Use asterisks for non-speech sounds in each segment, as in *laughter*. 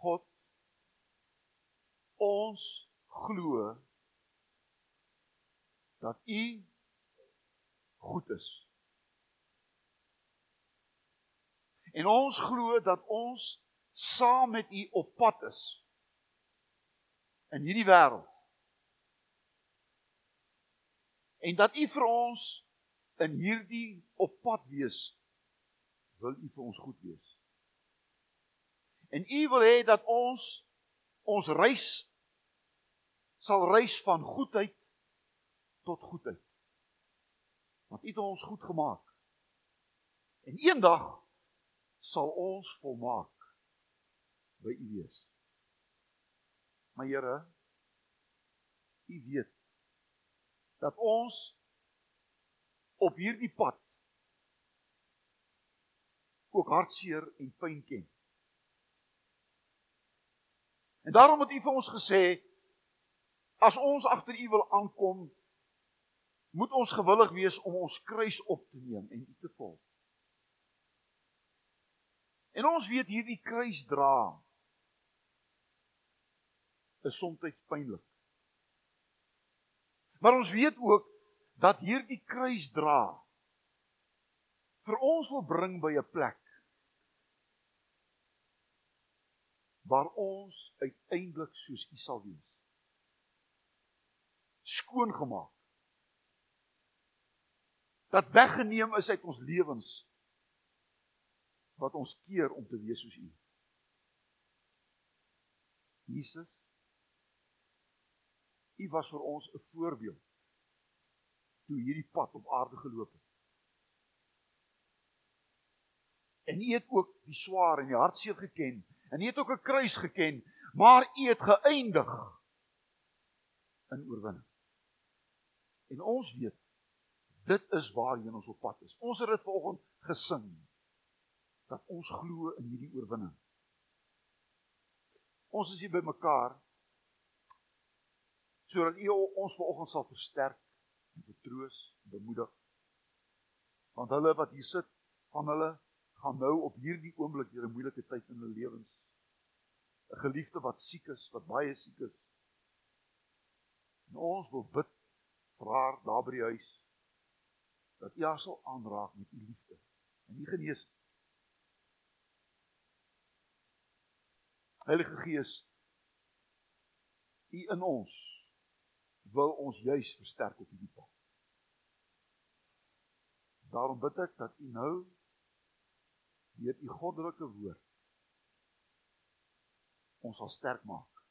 God ons glo dat u goed is. En ons glo dat ons saam met u op pad is in hierdie wêreld. En dat u vir ons in hierdie op pad wees wil u vir ons goed wees. En u wil hê dat ons ons reis sal reis van goedheid tot goedheid. Want u het ons goed gemaak. En eendag sal ons volmaak by u wees. Maar Here, u weet dat ons op hierdie pad ook hartseer en pyn ken. En daarom het u vir ons gesê as ons agter u wil aankom, moet ons gewillig wees om ons kruis op te neem en u te volg. En ons weet hierdie kruis dra is soms pynlik. Maar ons weet ook dat hierdie kruis dra vir ons wil bring by 'n plek waar ons uiteindelik soos U sal wees. Skoon gemaak. Dat weggeneem is uit ons lewens wat ons keer om te wees soos U. Jesus U was vir ons 'n voorbeeld toe hierdie pad op aarde geloop het. En U het ook die swaar en die hartseer geken en U het ook 'n kruis geken, maar U het geëindig in oorwinning. En ons weet dit is waarheen ons op pad is. Ons het dit vanoggend gesing dat ons glo in hierdie oorwinning. Ons is hier by mekaar sodat U ons vanoggend sal versterk en vertroos, bemoedig. Want hulle wat hier sit, van hulle gaan nou op hierdie oomblik deur 'n moeilike tyd in hulle lewens. 'n Geliefde wat siek is, wat baie siek is. En ons wil bid vir haar daar by die huis dat U haar sal aanraak met U liefde en U genees. Heilige Gees, U in ons wil ons juis versterk op hierdie pad. Daarom bid ek dat U nou deur U goddelike woord ons sal sterk maak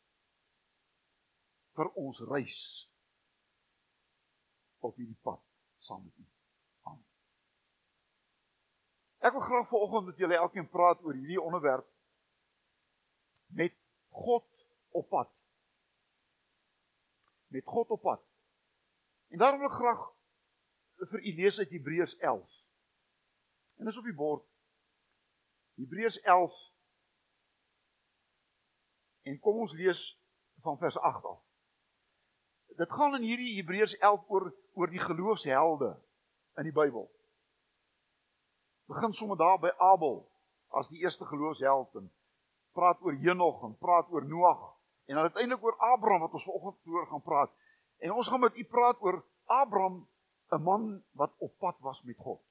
vir ons reis op hierdie pad saam met U. Amen. Ek wil graag vanoggend met julle elkeen praat oor hierdie onderwerp met God op pad met God op pad. En daarom wil ek graag vir u lees uit Hebreërs 11. En dis op die bord. Hebreërs 11. En kom ons lees van vers 8 af. Dit gaan in hierdie Hebreërs 11 oor oor die geloofshelde in die Bybel. Begin sommer daar by Abel as die eerste geloofsheld en praat oor Henog en praat oor Noag En dan uiteindelik oor Abraham wat ons vanoggend voor gaan praat. En ons gaan met u praat oor Abraham, 'n man wat op pad was met God.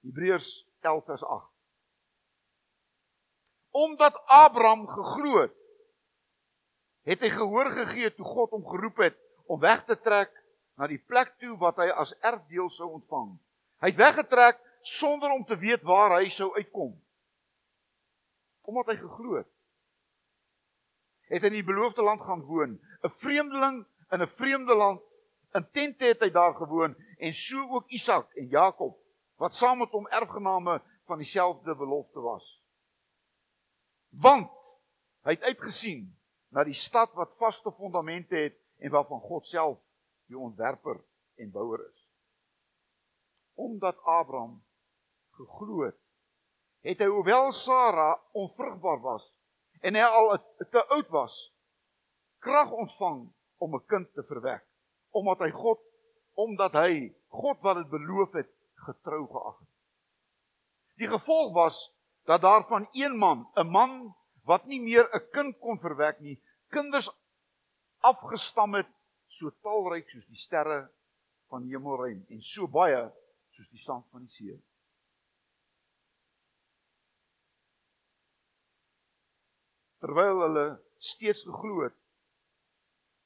Hebreërs 11 vers 8. Omdat Abraham geglo het, het hy gehoor gegee toe God hom geroep het om weg te trek na die plek toe wat hy as erfdeel sou ontvang. Hy het weggetrek sonder om te weet waar hy sou uitkom. Omdat hy geglo het het in die beloofde land gaan woon. 'n Vreemdeling in 'n vreemde land. In tente het hy daar gewoon en so ook Isak en Jakob wat saam met hom erfgename van dieselfde belofte was. Want hy het uitgesien na die stad wat vaste fondamente het en waarvan God self die ontwerper en bouer is. Omdat Abraham geglo het, het hy hoewel Sara onvrugbaar was, en hy al te oud was krag ontvang om 'n kind te verwek omdat hy God omdat hy God wat dit beloof het getrou geag het. Die gevolg was dat daar van een man, 'n man wat nie meer 'n kind kon verwek nie, kinders afgestam het so talryk soos die sterre van die hemelruim en so baie soos die sand van die see. Terwyl hulle steeds geglo het,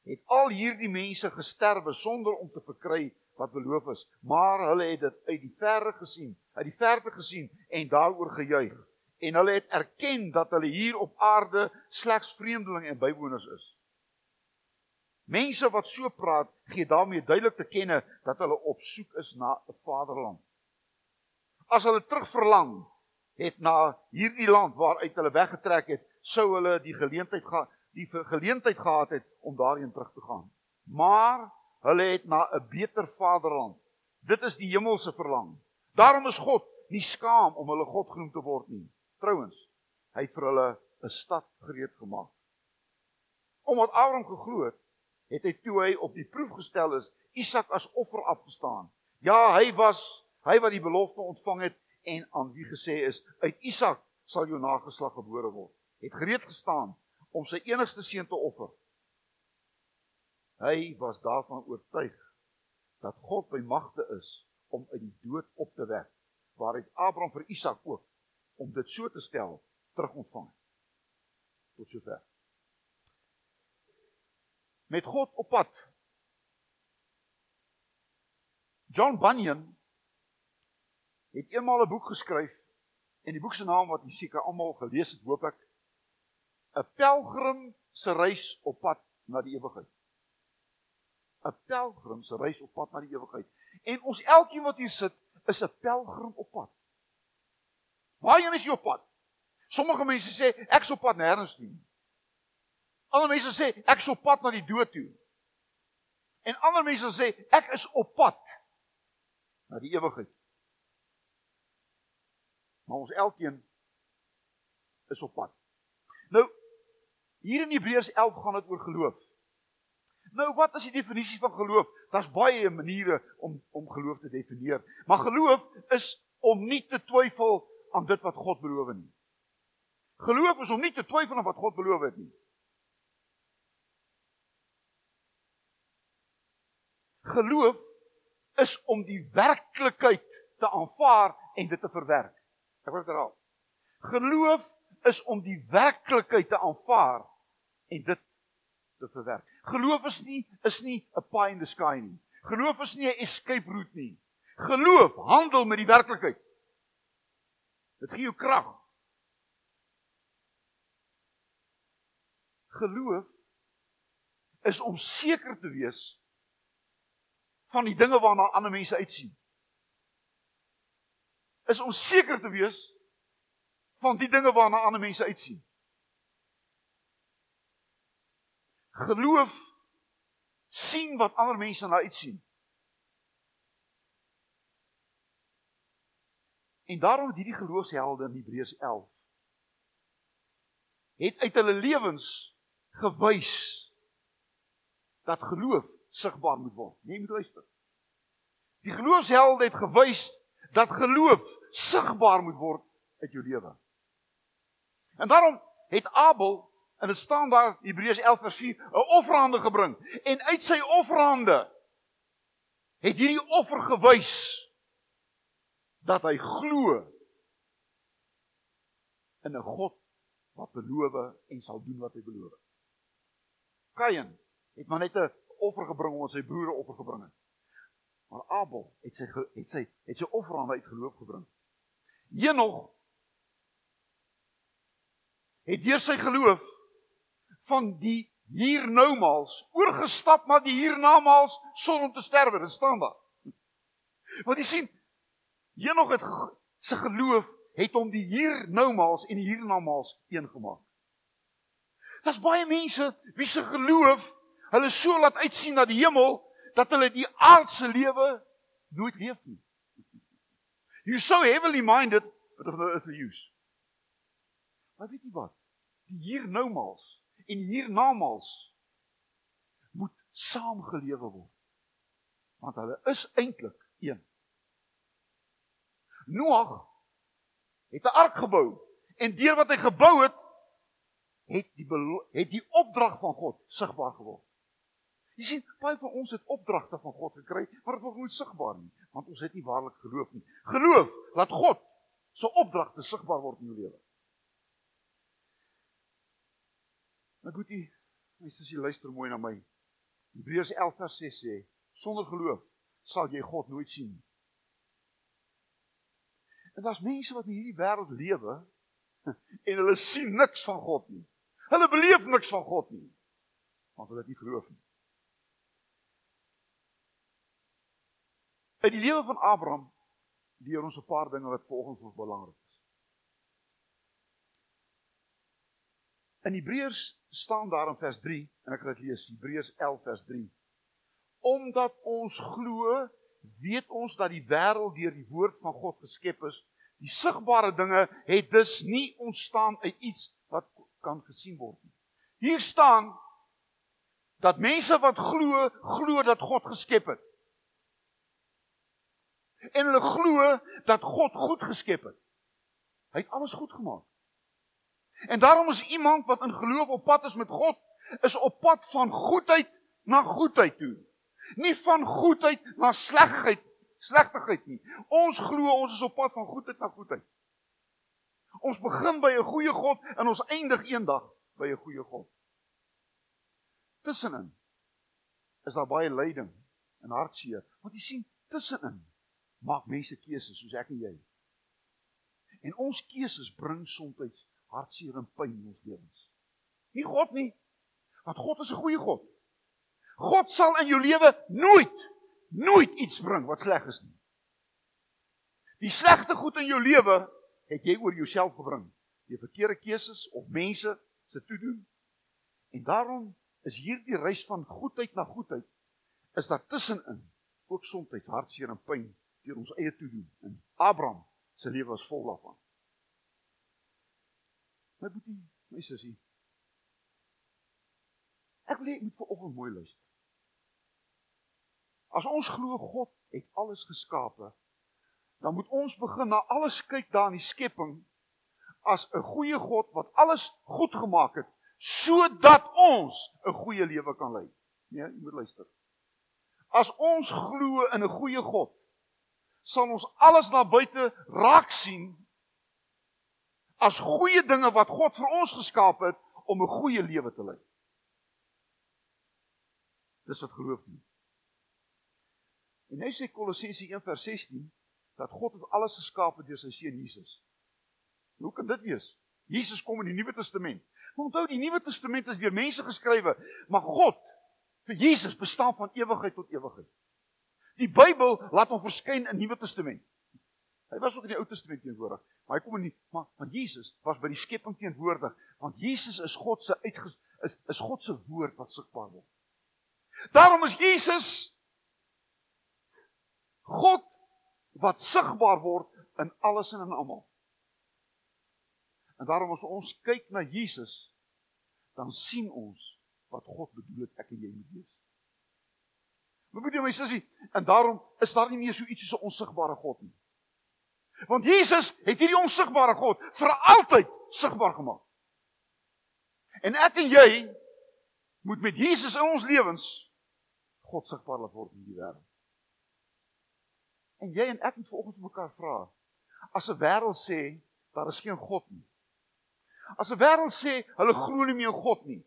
het al hierdie mense gesterwe sonder om te verkry wat beloof is, maar hulle het dit uit die verre gesien, uit die verte gesien en daaroor gejuig. En hulle het erken dat hulle hier op aarde slegs vreemdelinge en bywoners is. Mense wat so praat, gee daarmee duidelik te kenne dat hulle op soek is na 'n vaderland. As hulle terugverlang het na hierdie land waaruit hulle weggetrek het, sou hulle die geleentheid gehad die geleentheid gehad het om daarheen terug te gaan. Maar Hulle het na 'n beter vaderland. Dit is die hemelse verlang. Daarom is God nie skaam om hulle God genoem te word nie. Trouwens, hy het vir hulle 'n stad gereed gemaak. Omdat Abraham geglo het, het hy toe hy op die proef gestel is, Isak as offer afgestaan. Ja, hy was hy wat die belofte ontvang het en aan wie gesê is uit Isak sal jou nageslag gebore word. Het gereed gestaan om sy enigste seun te offer. Hy was daarvan oortuig dat God by magte is om uit die dood op te wek, waaruit Abraham vir Isak ook om dit so te stel terugontvang het. Tot sover. Met God op pad. John Bunyan het eenmal 'n boek geskryf en die boek se naam wat jy seker almal gelees het, hoop ek, 'n pelgrim se reis op pad na die ewigheid. 'n pelgrim se reis op pad na die ewigheid. En ons elkeen wat hier sit, is 'n pelgrim op pad. Waarheen is jy op pad? Sommige mense sê ek's op pad nêrens toe. Ander mense sê ek's op pad na die dood toe. En ander mense sê ek is op pad na die ewigheid. Maar ons elkeen is op pad. Nou hier in Hebreërs 11 gaan dit oor geloof. Nou wat is die definisie van geloof? Daar's baie maniere om om geloof te definieer. Maar geloof is om nie te twyfel aan dit wat God beloof nie. Geloof is om nie te twyfel aan wat God beloof het nie. Geloof is om die werklikheid te aanvaar en dit te verwerk. Ek wil dit herhaal. Geloof is om die werklikheid te aanvaar en dit te verwerk. Geloof is nie is nie 'n pie in the sky nie. Geloof is nie 'n escape route nie. Geloof handel met die werklikheid. Dit gee jou krag. Geloof is om seker te wees van die dinge waarna ander mense uitsien. Is om seker te wees van die dinge waarna ander mense uitsien. Geloof sien wat ander mense na uitsien. En daarom het hierdie geloofshelde in Hebreërs 11 het uit hulle lewens gewys dat geloof sigbaar moet word. Nee, moet luister. Die geloofshelde het gewys dat geloof sigbaar moet word uit jou lewe. En daarom het Abel En dit staan daar Hebreërs 11 vers 4, 'n offerande gebring en uit sy offerande het hierdie offer gewys dat hy glo in 'n God wat beloof en sal doen wat hy beloof. Kain het maar net 'n offer gebring om sy broer offer gebring het. Maar Abel het sy het sy het sy offerande uit geloof gebring. Henog het deur sy geloof van die hiernoumaals oorgestap na die hiernamaals sonder om te sterwe. Dit staan daar. Want jy sien, Henog het se geloof het hom die hiernoumaals en die hiernamaals een gemaak. Daar's baie mense wie se geloof hulle so laat uitsien na die hemel dat hulle die aardse lewe nooit leef nie. You're so heavily minded but of no earthly use. Maar weet jy wat? Die hiernoumaals en hiernamaals moet saamgelewe word. Want hulle is eintlik een. Noag het 'n ark gebou En deur wat hy gebou het, het die het die opdrag van God sigbaar geword. Jy sien, baie van ons het opdragte van God gekry, maar dit word nooit sigbaar nie, want ons het nie waarlik geloof nie. Geloof dat God se so opdragte sigbaar word in jou lewe. Goed, jy sê jy luister mooi na my. Hebreërs 11 vers 6 sê, sonder geloof sal jy God nooit sien nie. En daar's mense wat in hierdie wêreld lewe en hulle sien niks van God nie. Hulle beleef niks van God nie. Want hulle het nie geloof nie. Uit die lewe van Abraham leer ons 'n paar dinge wat volgens ons belangrik is. In Hebreërs staan daar in vers 3 en ek gaan dit lees Hebreërs 11 vers 3. Omdat ons glo, weet ons dat die wêreld deur die woord van God geskep is. Die sigbare dinge het dus nie ontstaan uit iets wat kan gesien word nie. Hier staan dat mense wat glo, glo dat God geskep het. En hulle glo dat God goed geskep het. Hy het alles goed gemaak. En daarom is iemand wat in geloof op pad is met God, is op pad van goedheid na goedheid toe. Nie van goedheid na slegheid, slegtigheid nie. Ons glo ons is op pad van goedheid na goedheid. Ons begin by 'n goeie God en ons eindig eendag by 'n goeie God. Tussenin is daar baie lyding en hartseer. Want jy sien, tussenin maak mense keuses soos ek en jy. En ons keuses bring soms hartseer en pyn in ons lewens. Nie God nie. Want God is 'n goeie God. God sal in jou lewe nooit nooit iets bring wat sleg is nie. Die slegte goed in jou lewe het jy oor jouself gebring. Jy verkeerde keuses of mense se toedoen. En daarom is hierdie reis van goedheid na goedheid is daar tussenin ook soms hartseer en pyn deur ons eie toedoen. En Abraham se lewe was vol daarvan. My boetie, my sussie. Ek wil hê jy moet vanoggend mooi luister. As ons glo God het alles geskape, dan moet ons begin na alles kyk daar in die skepping as 'n goeie God wat alles goed gemaak het sodat ons 'n goeie lewe kan lei. Nee, jy moet luister. As ons glo in 'n goeie God, sal ons alles daar buite raak sien as goeie dinge wat God vir ons geskaap het om 'n goeie lewe te lei. Dis wat geloof doen. En hy sê Kolossense 1:16 dat God het alles geskaap deur sy seun Jesus. Hoe kan dit wees? Jesus kom in die Nuwe Testament. Maar onthou die Nuwe Testament is deur mense geskrywe, maar God vir Jesus bestaan van ewigheid tot ewigheid. Die Bybel laat hom verskyn in Nuwe Testament. Hy was ook in die Ou Testament teenwoordig, maar hy kom in die maar maar Jesus was by die skepping teenwoordig, want Jesus is God se uitges is is God se woord wat sigbaar word. Daarom is Jesus God wat sigbaar word in alles en in almal. En daarom as ons kyk na Jesus, dan sien ons wat God bedoel het ek en jy moet wees. Moet jy my sussie, en daarom is daar nie meer so iets soos 'n onsigbare God nie. Want Jesus het hierdie onsigbare God vir altyd sigbaar gemaak. En ek en jy moet met Jesus in ons lewens God sigbaar laat word in die wêreld. En jy en ek moet vanoggend vir mekaar vra. As 'n wêreld sê daar is geen God nie. As 'n wêreld sê hulle glo nie meer in God nie,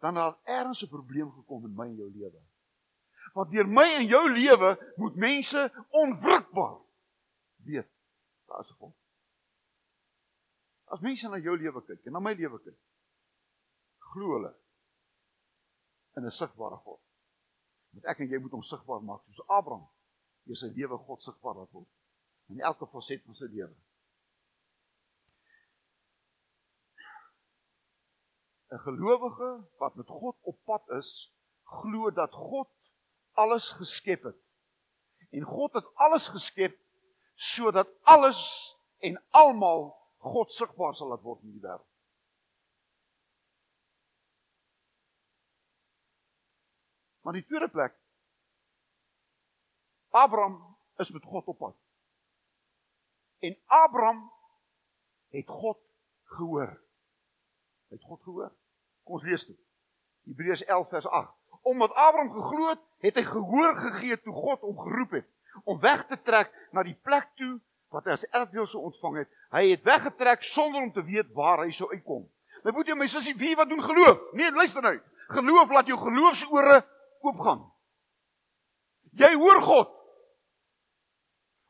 dan het ergens 'n probleem gekom in my en jou lewe. Want deur my en jou lewe moet mense onwrikbaar weet daar is 'n God. As mense na jou lewe kyk en na my lewe kyk, glo hulle in 'n sigbare God. Want ek en jy moet hom sigbaar maak soos Abraham deur sy lewe God sigbaar laat word in elke faset van sy lewe. 'n Gelowige wat met God op pad is, glo dat God alles geskep het. En God het alles geskep sodat alles en almal God sigbaar sal laat word in die wêreld. Maar die tweede plek Abraham is met God op pad. En Abraham het God gehoor. Het God gehoor. Kom ons lees dit. Hebreërs 11 vers 8. Omdat Abraham geglo het, het hy gehoor gegee toe God hom geroep het om weg te trek na die plek toe wat hy as erfdeel sou ontvang het. Hy het weggetrek sonder om te weet waar hy sou uitkom. My boetie, my sussie, wie wat doen geloof? Nee, luister nou. Geloof laat jou geloofsore oopgaan. Jy hoor God.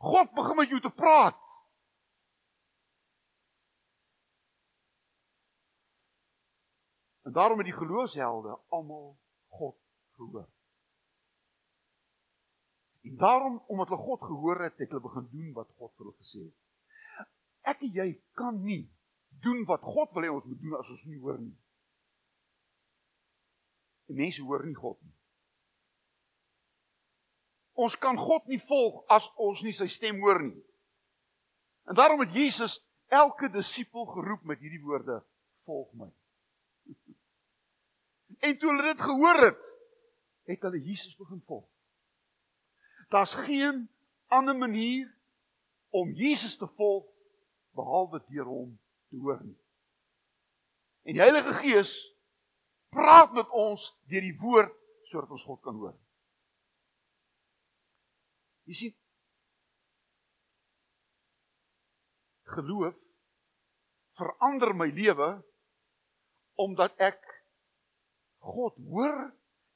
God begin met jou te praat. En daarom het die geloofshelde almal God gehoor. En daarom omdat hulle God gehoor het, het hulle begin doen wat God vir hulle gesê het. Ek en jy kan nie doen wat God wil hê ons moet doen as ons nie hoor nie. Die mense hoor nie God nie. Ons kan God nie volg as ons nie sy stem hoor nie. En daarom het Jesus elke disipel geroep met hierdie woorde: "Volg my." *laughs* En toe hulle dit gehoor het, het hulle Jesus begin volg. Daar's geen ander manier om Jesus te volg behalwe deur hom te hoor nie. En die Heilige Gees praat met ons deur die woord sodat ons God kan hoor. Jy sien geloof verander my lewe omdat ek God hoor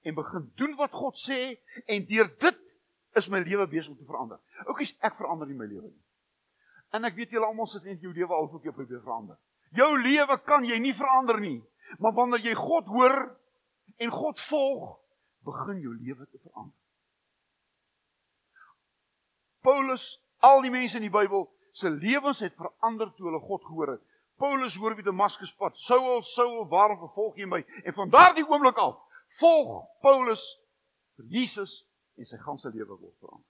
en begin doen wat God sê en deur dit is my lewe besig om te verander. Oukies, ek verander nie my lewe nie. En ek weet julle almal sit in jou lewe al hoe jy probeer verander. Jou lewe kan jy nie verander nie, maar wanneer jy God hoor en God volg, begin jou lewe te verander. Paulus, al die mense in die Bybel se lewens het verander toe hulle God gehoor het. Paulus hoor wie Damaskus pad. Saul, Saul, waarom vervolg jy my? En van daardie oomblik af volg Paulus vir Jesus en sy ganse lewe word verander.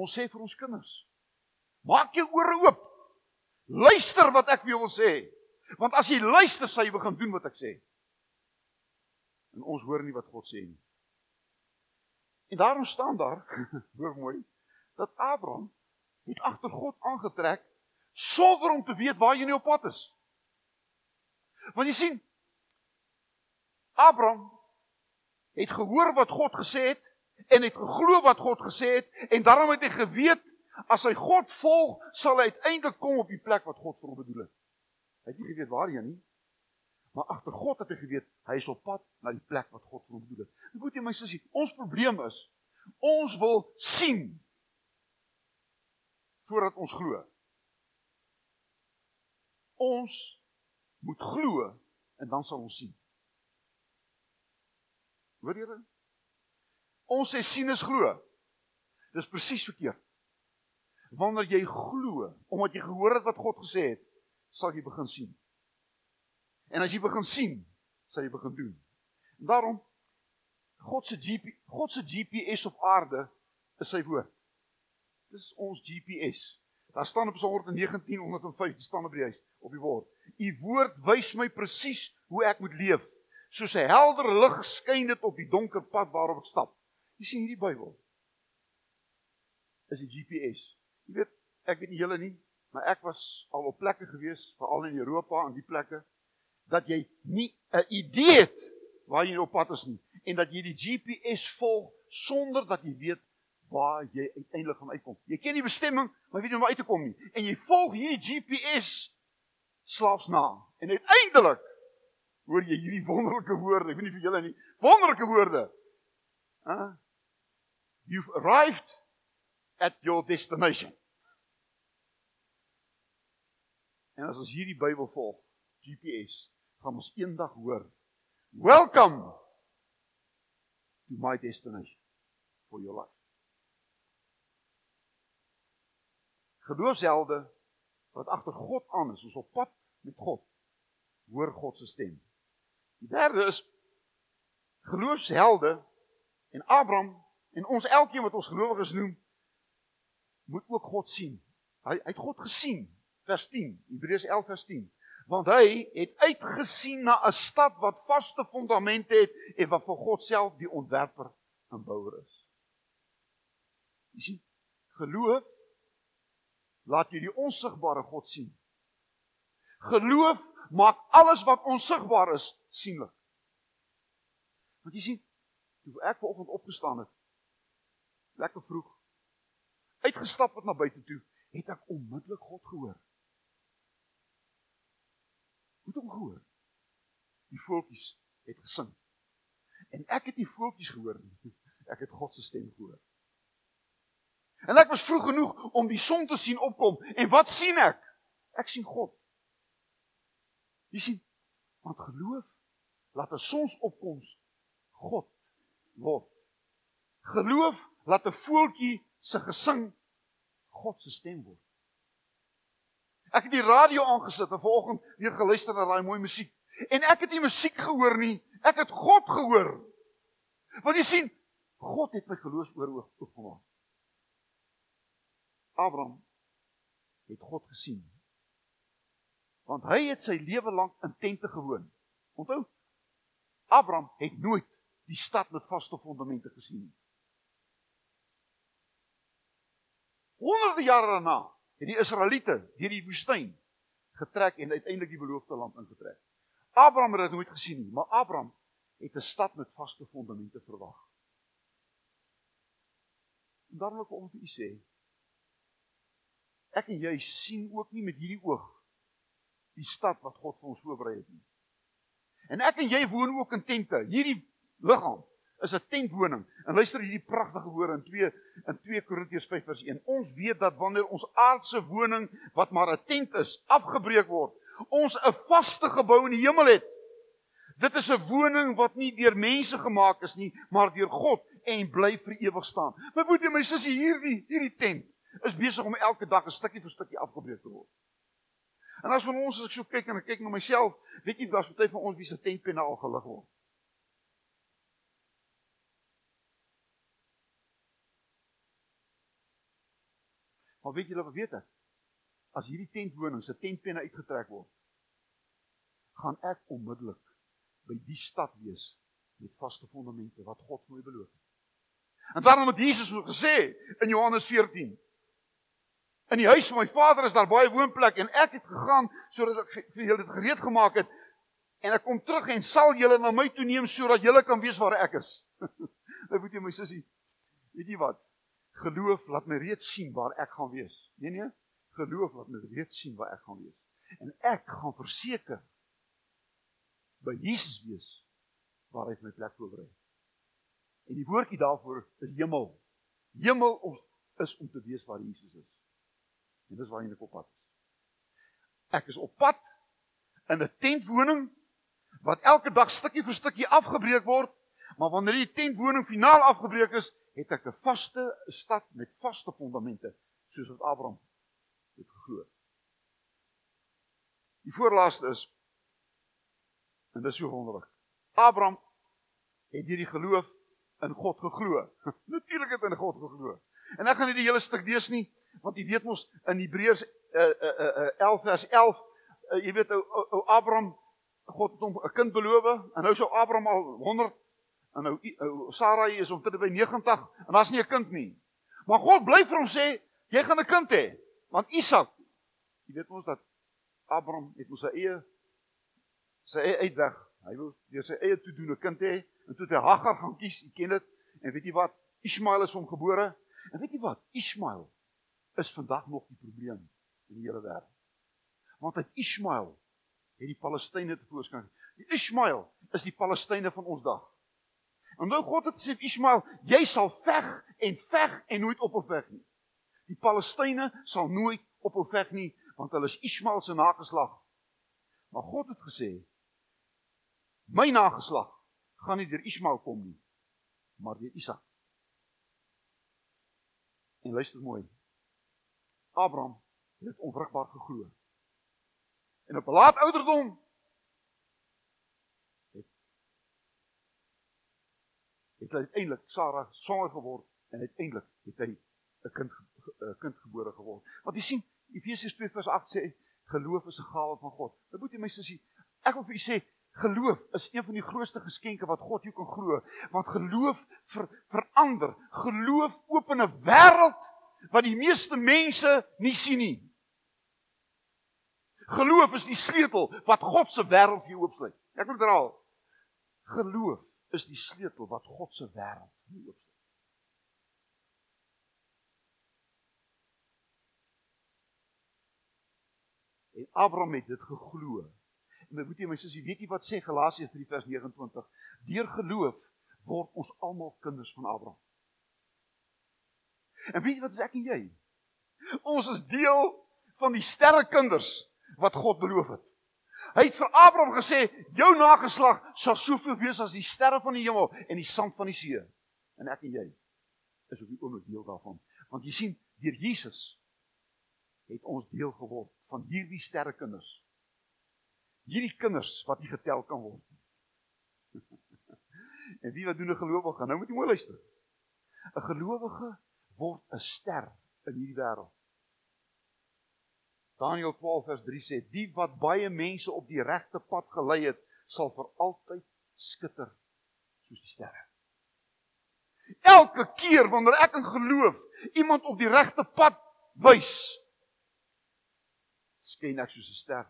Ons sê vir ons kinders: Maak jou ore oop. Luister wat ek vir jou wil sê. Want as jy luister, sal jy begin doen wat ek sê. En ons hoor nie wat God sê nie. En daarom staan daar, *laughs* hoor mooi, dat Abraham het agter God aangetrek sonder om te weet waar hy nou op pad is. Want jy sien Abraham het gehoor wat God gesê het en het geglo wat God gesê het en daarom het hy geweet as hy God volg, sal hy uiteindelik kom op die plek wat God vir hom bedoel het. Hy het nie geweet waarheen nie, maar agter God het hy geweet hy is op pad na die plek wat God vir hom bedoel het. Ek moet jy my sussie, ons probleem is ons wil sien voordat ons glo. Ons moet glo en dan sal ons sien. Hoor dit? Ons sê sien is glo. Dis presies verkeerd. Wanneer jy glo, omdat jy gehoor het wat God gesê het, sal jy begin sien. En as jy begin sien, sal jy begin doen. En daarom God se GPS, God se GPS op aarde is sy woord. Dis ons GPS. Daar staan op Psalm 119 105 staan op die huis op die woord. U woord wys my presies hoe ek moet leef. Soos 'n helder lig skyn dit op die donker pad waarop ek stap. Jy sien hierdie Bybel is die GPS. Jy weet, ek weet nie julle nie, maar ek was al op plekke gewees, veral in Europa en die plekke dat jy nie 'n idee het waar jy op pad is nie en dat jy die GPS volg sonder dat jy weet waar jy uiteindelik gaan uitkom. Jy ken die bestemming, maar weet nie waar uit te kom nie. En jy volg hierdie GPS slaaps na. En uiteindelik hoor jy hierdie wonderlike woorde. Ek weet nie vir julle nie. Wonderlike woorde. Huh? You've arrived at your destination. En as ons hierdie Bybel volg, GPS, gaan ons eendag hoor, "Welcome to my destination for your life." Geloofshelde wat agter God aan is, ons op pad met God, hoor God se stem. Die derde is geloofshelde en Abraham en ons elkeen wat ons gelowiges noem, moet ook God sien. Hy, hy het God gesien, vers 10, Hebreërs 11 vers 10. Want hy het uitgesien na 'n stad wat vaste fondamente het en wat vir God self die ontwerper en bouer is. Jy sien, geloof laat jy die onsigbare God sien. Geloof maak alles wat onsigbaar is sienlik. Want jy sien, toe ek vanoggend opgestaan het, lekker vroeg, uitgestap het na buite toe, het ek onmiddellik God gehoor. Het hom gehoor? Die voeltjies het gesing. En ek het die voeltjies gehoor nie. *laughs* Ek het God se stem gehoor. En ek was vroeg genoeg om die son te sien opkom en wat sien ek? Ek sien God. Jy sien, want geloof laat 'n sonsopkoms God word. Geloof laat 'n voeltjie se gesing God se stem word. Ek het die radio aangesit en vanoggend weer geluister na daai mooi musiek. En ek het nie musiek gehoor nie, ek het God gehoor. Want jy sien, God het my geloofsoor oopgemaak. Abraham het God gesien. Want hy het sy lewe lank in tente gewoon. Onthou? Abraham het nooit die stad met vaste fondamente gesien nie. Honderde jare daarna het die Israeliete deur die woestyn getrek en uiteindelik die beloofde land ingetrek. Abraham het dit nooit gesien nie, maar Abraham het 'n stad met vaste fondamente verwag. En daarom wil ek om vir u sê, ek en jy sien ook nie met hierdie oog die stad wat God vir ons voorberei het nie. En ek en jy woon ook in tente. Hierdie liggaam is 'n tentwoning. En luister hierdie pragtige woorde in 2 in 2 Korintiërs 5 vers 1. Ons weet dat wanneer ons aardse woning wat maar 'n tent is, afgebreek word, ons 'n vaste gebou in die hemel het. Dit is 'n woning wat nie deur mense gemaak is nie, maar deur God en bly vir ewig staan. My broer en my sussie, hierdie hierdie tent is besig om elke dag 'n stukkie vir stukkie afgebreek te word. En as van ons as ek so kyk en ek kyk na myself, weet jy, daar's baie van ons wie se tentpenne al gelig word. Maar weet julle wat weet ek? As hierdie tentwoning se tentpenne uitgetrek word, gaan ek onmiddellik by die stad wees met vaste fondamente wat God my beloof het. En daarom het Jesus ook gesê in Johannes 14: In die huis van my Vader is daar baie woonplek en ek het gegaan sodat ek vir julle dit gereed gemaak het en ek kom terug en sal julle na my toe neem sodat julle kan weet waar ek is. *laughs* Nou moet jy my sussie, weet jy wat? Geloof laat my reeds sien waar ek gaan wees. Nee nee, geloof laat my reeds sien waar ek gaan wees. En ek gaan verseker by Jesus wees waar hy my plek voorberei. En die woordjie daarvoor is hemel. Hemel is om te weet waar Jesus is. En dis waar ek op pad is. Ek is op pad in 'n tentwoning wat elke dag stukkie vir stukkie afgebreek word, maar wanneer die tentwoning finaal afgebreek is, het ek 'n vaste stad met vaste fondamente soos wat Abraham het geglo. Die voorlaaste is en dis so wonderlik. Abraham het hierdie geloof in God geglo. *laughs* Natuurlik het hy in God geglo. En ek gaan nie die hele stuk lees nie, want jy weet mos in Hebreërs uh, uh, uh, 11 vers 11, uh, jy weet ou ou Abraham God het hom 'n kind beloof en nou sou Abraham al 100 En nou Sarai is omtrent by 90 en daar's nie 'n kind nie. Maar God bly vir hom sê, jy gaan 'n kind hê. Want Isak, jy weet mos dat Abraham het mos sy eie sy eie uitweg. Hy wil deur sy eie toe doen 'n kind hê en toe het hy Hagar gaan kies, jy ken dit. En weet jy wat? Ismael is hom gebore. En weet jy wat? Ismael is vandag nog die probleem in die hele wêreld. Want uit Ismael het die Palestynë te voorskyn. Die Ismael is die Palestynë van ons dag. En nou God het sê Ismael, jy sal veg en veg en nooit ophou veg nie. Die Palestynë sal nooit ophou veg nie want hulle is Ismael se nageslag. Maar God het gesê my nageslag gaan nie deur Ismael kom nie, maar deur Isak. En luister mooi. Abraham het onvrugbaar geglo. En op 'n laat ouderdom het uiteindelik Sara swanger geword en uiteindelik het hy 'n kind 'n kind gebore geword. Want jy sien Efesiërs 2:8 sê geloof is 'n gawe van God. Dit moet jy my sussie, ek wil vir u sê geloof is een van die grootste geskenke wat God jou kan glo, want geloof ver, verander. Geloof open 'n wêreld wat die meeste mense nie sien nie. Geloof is die sleutel wat God se wêreld vir jou oopsluit. Ek wil herhaal. Geloof is die sleutel wat God se wêreld vir jou oopsluit. En Abraham het dit geglo. En my boetie my sussie, weet jy wat sê Galasiërs 3 vers 29? Deur geloof word ons almal kinders van Abraham. En weet jy wat is ek en jy? Ons is deel van die sterrekinders wat God beloof het. Hy het vir Abraham gesê, jou nageslag sal soveel wees as die sterre van die hemel en die sand van die see. En ek en jy is op die oomblik deel daarvan. Want jy sien, deur Jesus het ons deel geword van hierdie sterrekinders. Hierdie kinders wat nie getel kan word nie. *laughs* en wie wat doen 'n gelowige? Nou moet jy mooi luister. 'n Gelowige word 'n ster in hierdie wêreld. Daniël 12 vers 3 sê: "Die wat baie mense op die regte pad gelei het, sal vir altyd skitter soos die sterre." Elke keer wanneer ek in geloof iemand op die regte pad wys, skyn ek soos 'n ster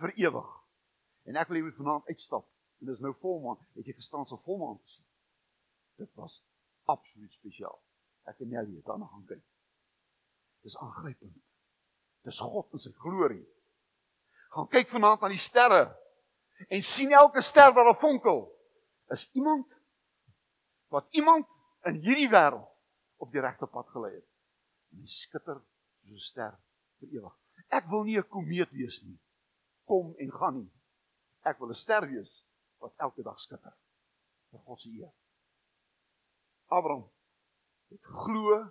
vir ewig. En ek wil hê moet vanaand uitstap. En dis nou volmaan, het jy gestaan so volmaan te sien. Dit was absoluut spesiaal. Ek en Nelly het daarna gaan kyk. Dis aangrypend. Dis God in sy glorie. Gaan kyk vanaand aan die sterre en sien elke ster wat daar fonkel. Is iemand wat iemand in hierdie wêreld op die regte pad gelei het. En hy skitter soos 'n ster vir ewig. Ek wil nie 'n komeet wees nie. Kom en gaan nie. Ek wil 'n ster wees wat elke dag skitter vir God se eer. Abraham het geglo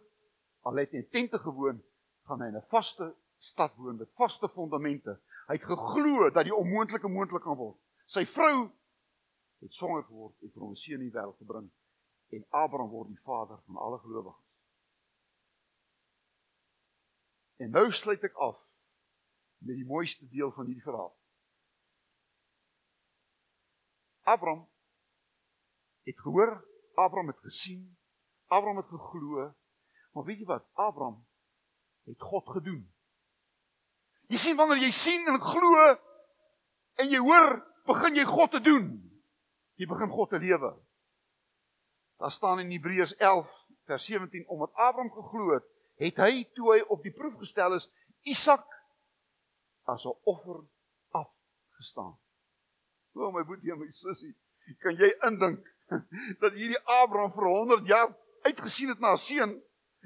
al het in tente gewoon, gaan hy in 'n vaste stad woon met vaste fondamente. Hy het geglo dat die onmoontlike moontlik kan word. Sy vrou het swanger geword en vir hom 'n seun in die wêreld gebring en Abraham word die vader van alle gelowiges. En nou sluit ek af met die mooiste deel van hierdie verhaal. Abraham het gehoor, Abraham het gesien, Abraham het geglo, maar weet jy wat? Abraham het God gedoen. Jy sien wanneer jy sien en glo en jy hoor, begin jy God te doen. Jy begin God te lewe. Daar staan in Hebreërs 11 vers 17 omdat Abraham geglo het, het hy toe hy op die proef gestel is, Isak as 'n offer afgestaan. O my boetie en my sussie, kan jy indink dat hierdie Abraham vir 100 jaar uitgesien het na 'n seun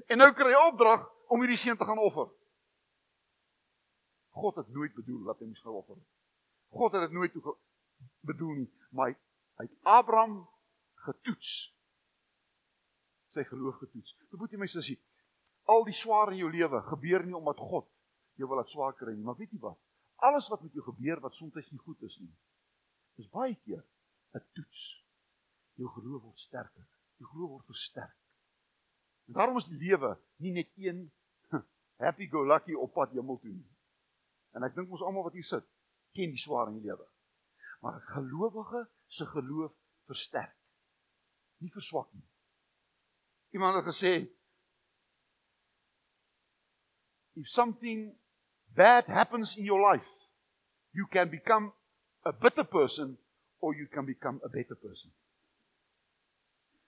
en nou kry hy opdrag om hierdie seun te gaan offer? God het nooit bedoel dat hy moes gaan offer nie. God het dit nooit toe bedoel nie, maar hy het Abraham getoets. Sy geloof getoets. Boetie my sussie, al die swaar in jou lewe gebeur nie omdat God jy wil dit swaar kry nie, maar weet jy wat? Alles wat met jou gebeur wat soms nie goed is nie, is baie keer 'n toets. Jou geloof word sterker. Jou geloof word versterk. En daarom is die lewe nie net een *laughs* happy go lucky op pad hemel toe nie. En ek dink ons almal wat hier sit, ken die swaar in die lewe. Maar 'n gelowige se geloof versterk. Nie verswak nie. Iemand het gesê if something bad happens in your life, you can become a bitter person or you can become a better person.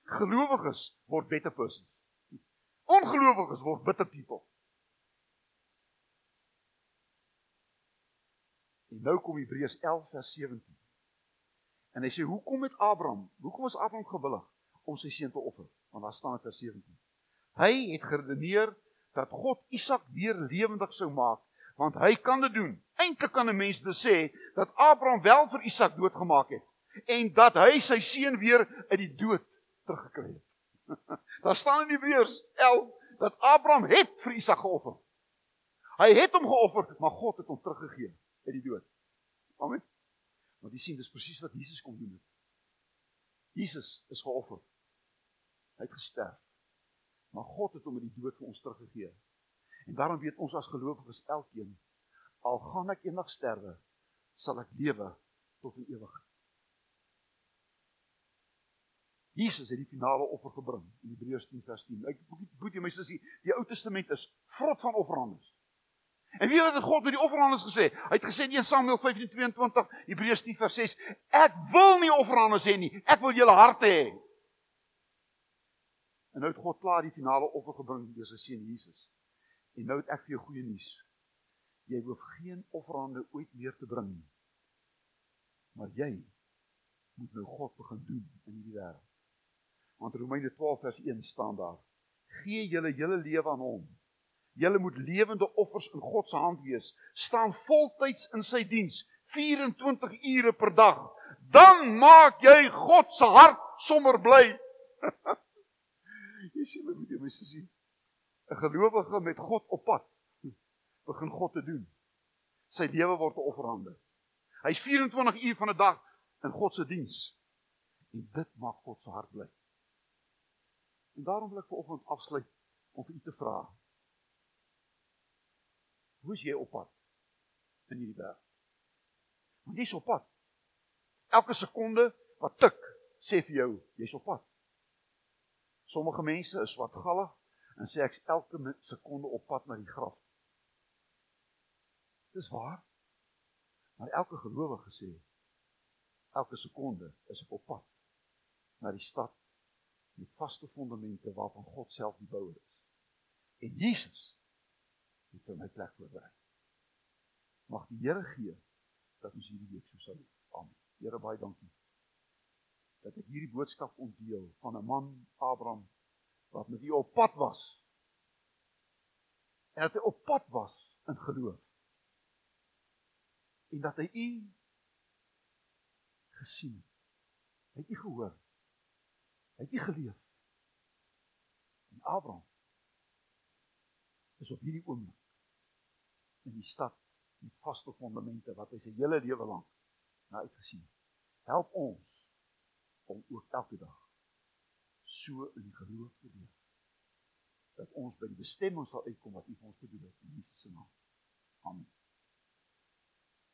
Gelowiges word better persons. Ongelowiges word bitter people. En nou kom Hebreërs 11 vers 17. En hy sê hoekom het Abraham, hoekom is Abraham gewillig om sy seun te offer? Want daar staan in vers 17. Hy het geredeneer dat God Isak weer lewendig sou maak want hy kan dit doen. Eintlik kan 'n mens dit sê dat Abraham wel vir Isak doodgemaak het en dat hy sy seun weer uit die dood teruggekry het. *laughs* Daar staan in Hebreërs 11 dat Abraham het vir Isak geoffer. Hy het hom geoffer, maar God het hom teruggegee uit die dood. Amen. Want jy sien dis presies wat Jesus kom doen het. Jesus is geoffer. Hy het gesterf. Maar God het hom uit die dood vir ons teruggegee. En daarom weet ons as gelowiges elkeen al gaan ek eendag sterwe, sal ek lewe tot in ewigheid. Jesus het die finale offer gebring in Hebreërs 10 vers 10. Ek moet jy my sussie, die Ou Testament is vrot van offerandes. En wie het God met die offerandes gesê? Hy het gesê in 1 Samuel 15:22, Hebreërs 10 vers 6, ek wil nie offerandes hê nie, ek wil julle harte hê. En nou het God klaar die finale offer gebring deur sy seun Jesus. En nou het ek vir jou goeie nuus. Jy hoef geen offerande ooit meer te bring nie. Maar jy moet nou God begin doen in hierdie wêreld. Want Romeine 12 vers 1 staan daar: Gee julle hele lewe aan hom. Julle moet lewende offers in God se hand wees. Staan voltyds in sy diens, 24 ure per dag. Dan maak jy God se hart sommer bly. *laughs* jy sien met jou mens sien. 'n Gelowige met God op pad begin God te doen. Sy lewe word 'n offerande. Hy's 24 uur van 'n dag in God se diens. En dit maak God se hart bly. En daarom wil ek vanoggend afsluit om vir u te vra. Hoe is jy op pad in hierdie wêreld? Want jy's op pad. Elke sekonde wat tik, sê vir jou, jy's op pad. Sommige mense is wat gallig en sê ek elke sekonde op pad na die graf. Dis waar. Maar elke gelowige sê elke sekonde is ek op pad na die stad met vaste fondamente waarvan God self die bouer is. En Jesus het vir my plek voorberei. Mag die Here gee dat ons hierdie week so sal. Amen. Here baie dankie. Dat ek hierdie boodskap ontdeel van 'n man Abraham wat met U op pad was. En dat hy op pad was in geloof. En dat hy U gesien het. Hy het U gehoor. Hy het nie geleef. En Abraham is op hierdie oomblik in die stad met vaste fondamente wat hy sy hele lewe lank nou, na uitgesien het. Help ons om ook elke dag so in die geloof te leef dat ons by die bestemming sal uitkom wat U vir ons bedoel het in Jesus se naam. Amen.